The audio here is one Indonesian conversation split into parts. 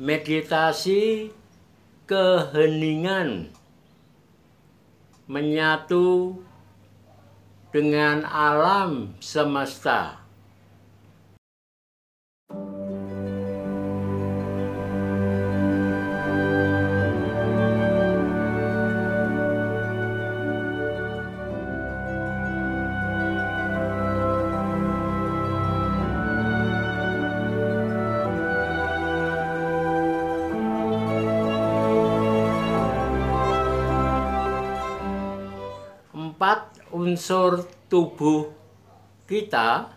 meditasi keheningan menyatu dengan alam semesta. Unsur tubuh kita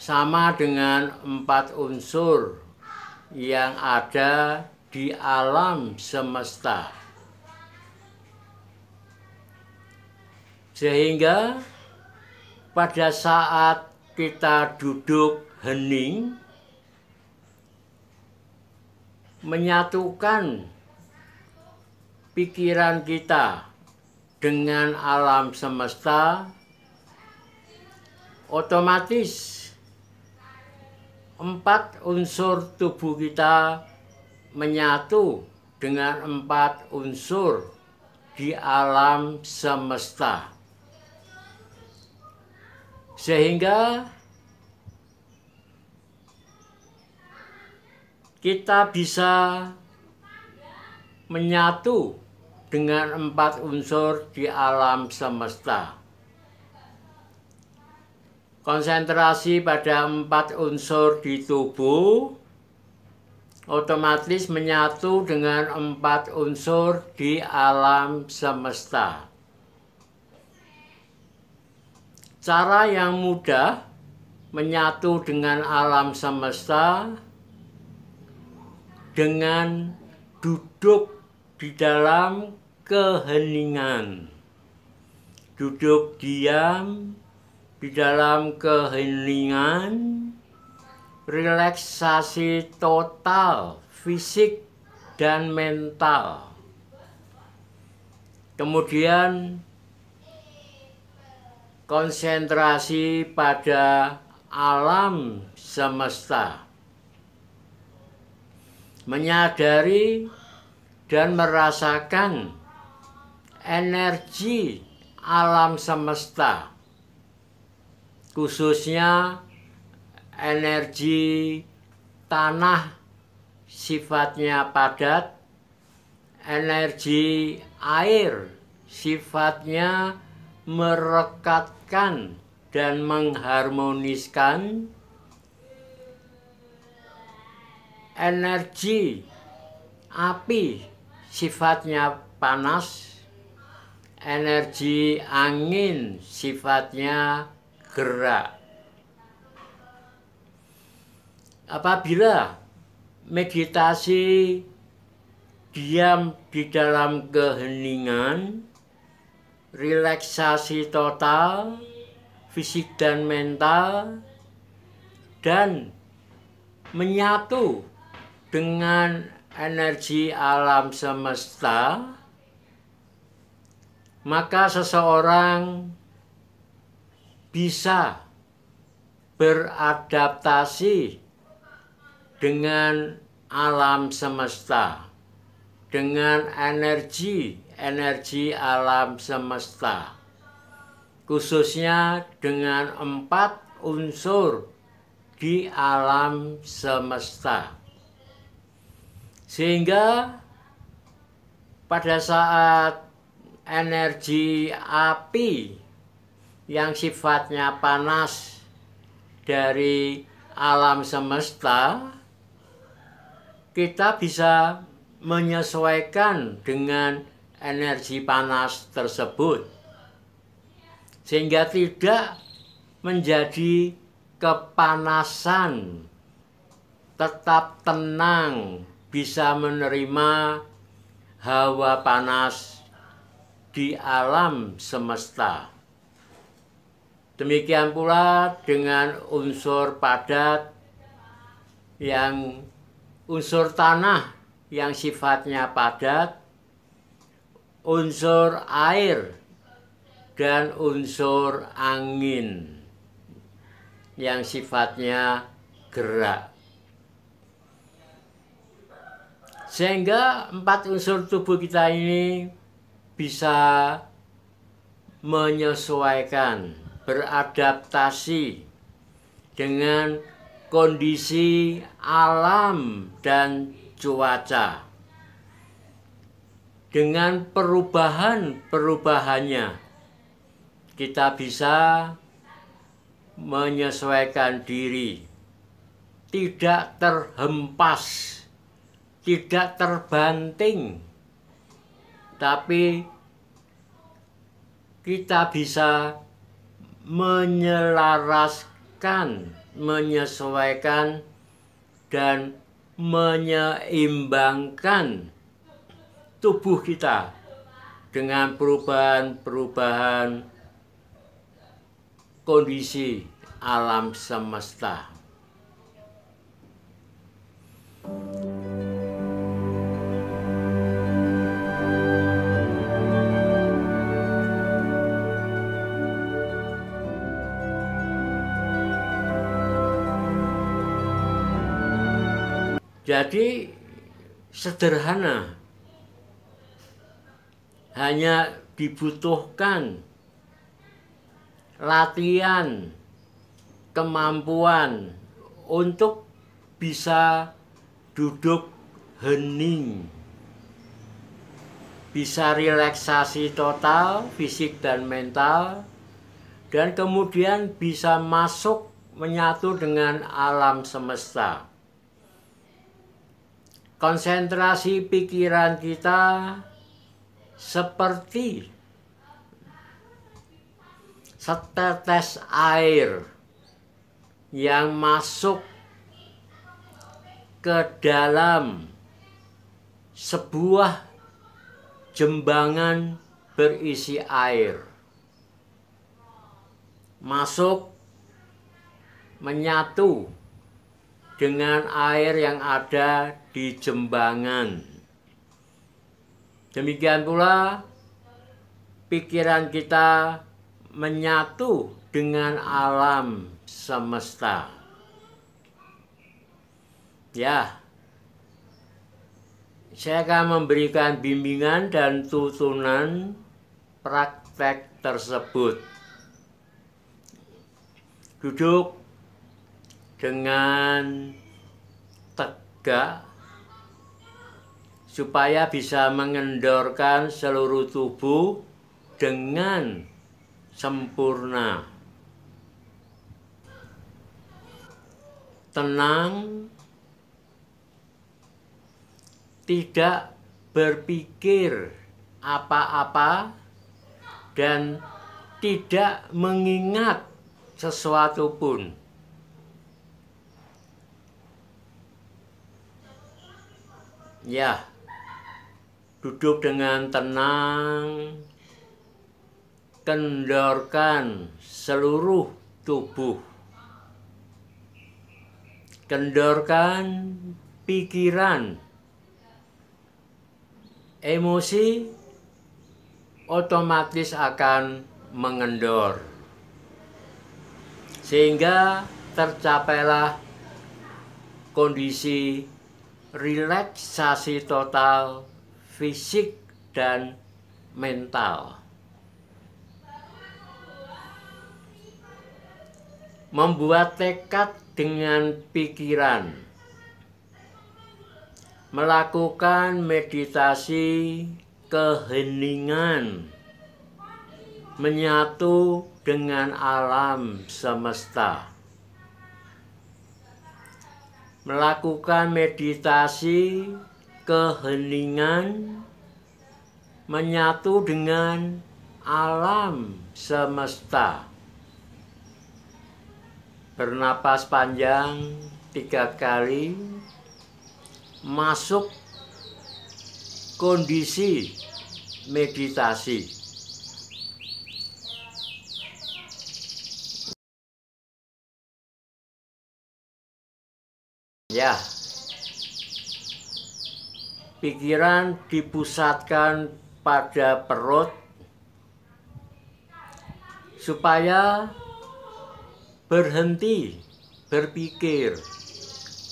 sama dengan empat unsur yang ada di alam semesta. Sehingga pada saat kita duduk hening menyatukan pikiran kita dengan alam semesta otomatis empat unsur tubuh kita menyatu dengan empat unsur di alam semesta. Sehingga kita bisa menyatu dengan empat unsur di alam semesta. Konsentrasi pada empat unsur di tubuh otomatis menyatu dengan empat unsur di alam semesta. Cara yang mudah menyatu dengan alam semesta dengan duduk di dalam keheningan. Duduk diam di dalam keheningan, relaksasi total fisik dan mental. Kemudian konsentrasi pada alam semesta. Menyadari dan merasakan energi alam semesta, khususnya energi tanah sifatnya padat, energi air sifatnya merekatkan dan mengharmoniskan energi api sifatnya panas energi angin sifatnya gerak. Apabila meditasi diam di dalam keheningan, relaksasi total, fisik dan mental, dan menyatu dengan energi alam semesta, maka seseorang bisa beradaptasi dengan alam semesta, dengan energi-energi alam semesta, khususnya dengan empat unsur di alam semesta. Sehingga pada saat energi api yang sifatnya panas dari alam semesta, kita bisa menyesuaikan dengan energi panas tersebut, sehingga tidak menjadi kepanasan, tetap tenang, bisa menerima hawa panas di alam semesta. Demikian pula dengan unsur padat yang unsur tanah yang sifatnya padat, unsur air dan unsur angin yang sifatnya gerak. Sehingga empat unsur tubuh kita ini bisa menyesuaikan, beradaptasi dengan kondisi alam dan cuaca. Dengan perubahan-perubahannya, kita bisa menyesuaikan diri, tidak terhempas, tidak terbanting, tapi kita bisa menyelaraskan, menyesuaikan, dan menyeimbangkan tubuh kita dengan perubahan-perubahan kondisi alam semesta. Jadi sederhana. Hanya dibutuhkan latihan kemampuan untuk bisa duduk hening. Bisa relaksasi total fisik dan mental dan kemudian bisa masuk menyatu dengan alam semesta konsentrasi pikiran kita seperti setetes air yang masuk ke dalam sebuah jembangan berisi air. Masuk menyatu dengan air yang ada di jembangan. Demikian pula pikiran kita menyatu dengan alam semesta. Ya, saya akan memberikan bimbingan dan tutunan praktek tersebut. Duduk dengan tegak supaya bisa mengendorkan seluruh tubuh dengan sempurna. Tenang, tidak berpikir apa-apa, dan tidak mengingat sesuatu pun. Ya, duduk dengan tenang, kendorkan seluruh tubuh, kendorkan pikiran, emosi otomatis akan mengendor, sehingga tercapailah kondisi relaksasi total fisik dan mental. Membuat tekad dengan pikiran. Melakukan meditasi keheningan. Menyatu dengan alam semesta melakukan meditasi keheningan menyatu dengan alam semesta. Bernapas panjang tiga kali, masuk kondisi meditasi. Ya. Pikiran dipusatkan pada perut supaya berhenti berpikir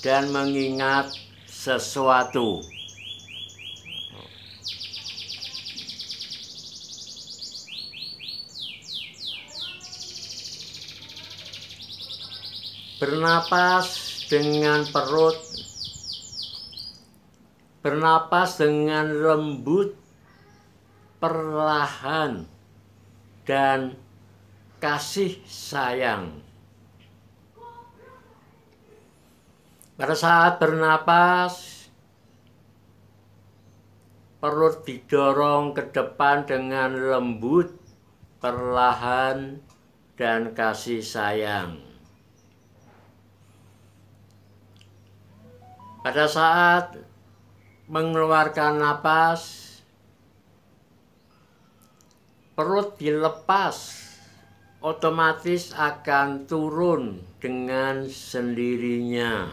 dan mengingat sesuatu. Bernapas dengan perut, bernapas dengan lembut, perlahan, dan kasih sayang. Pada saat bernapas, perut didorong ke depan dengan lembut, perlahan, dan kasih sayang. Pada saat mengeluarkan napas, perut dilepas, otomatis akan turun dengan sendirinya.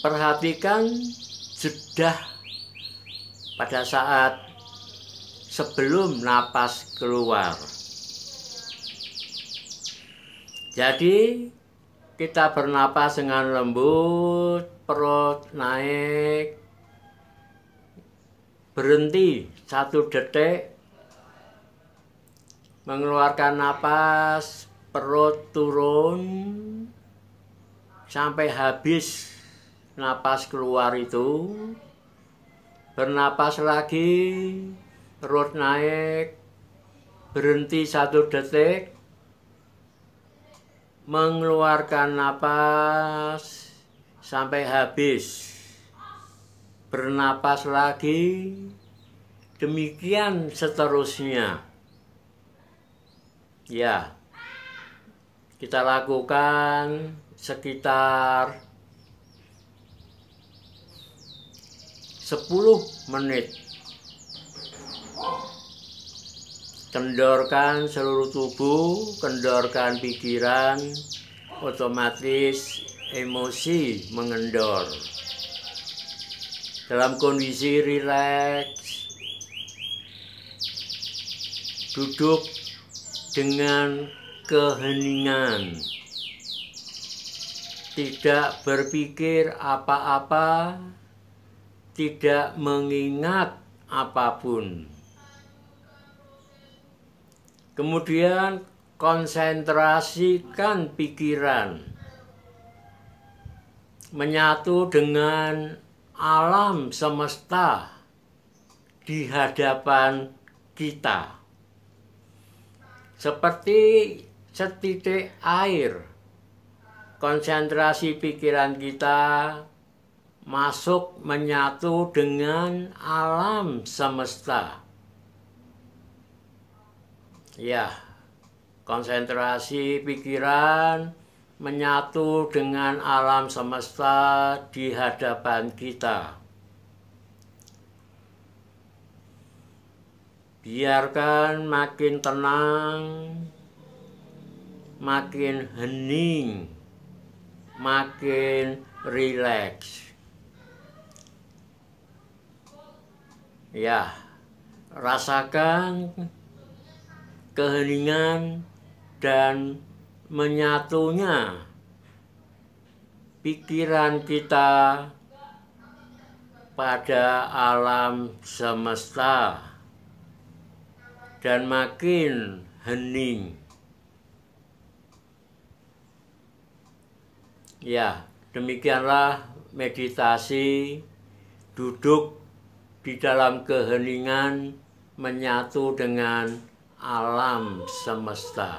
Perhatikan jeda pada saat sebelum napas keluar. Jadi kita bernapas dengan lembut, perut naik, berhenti satu detik, mengeluarkan napas, perut turun, sampai habis napas keluar itu, bernapas lagi, perut naik, berhenti satu detik, mengeluarkan napas sampai habis. Bernapas lagi. Demikian seterusnya. Ya. Kita lakukan sekitar 10 menit kendorkan seluruh tubuh, kendorkan pikiran, otomatis emosi mengendor. Dalam kondisi rileks, duduk dengan keheningan, tidak berpikir apa-apa, tidak mengingat apa pun. Kemudian konsentrasikan pikiran menyatu dengan alam semesta di hadapan kita. Seperti setitik air, konsentrasi pikiran kita masuk menyatu dengan alam semesta. Ya, konsentrasi pikiran menyatu dengan alam semesta di hadapan kita. Biarkan makin tenang, makin hening, makin rileks. Ya, rasakan keheningan dan menyatunya pikiran kita pada alam semesta dan makin hening. Ya, demikianlah meditasi duduk di dalam keheningan menyatu dengan alam semesta.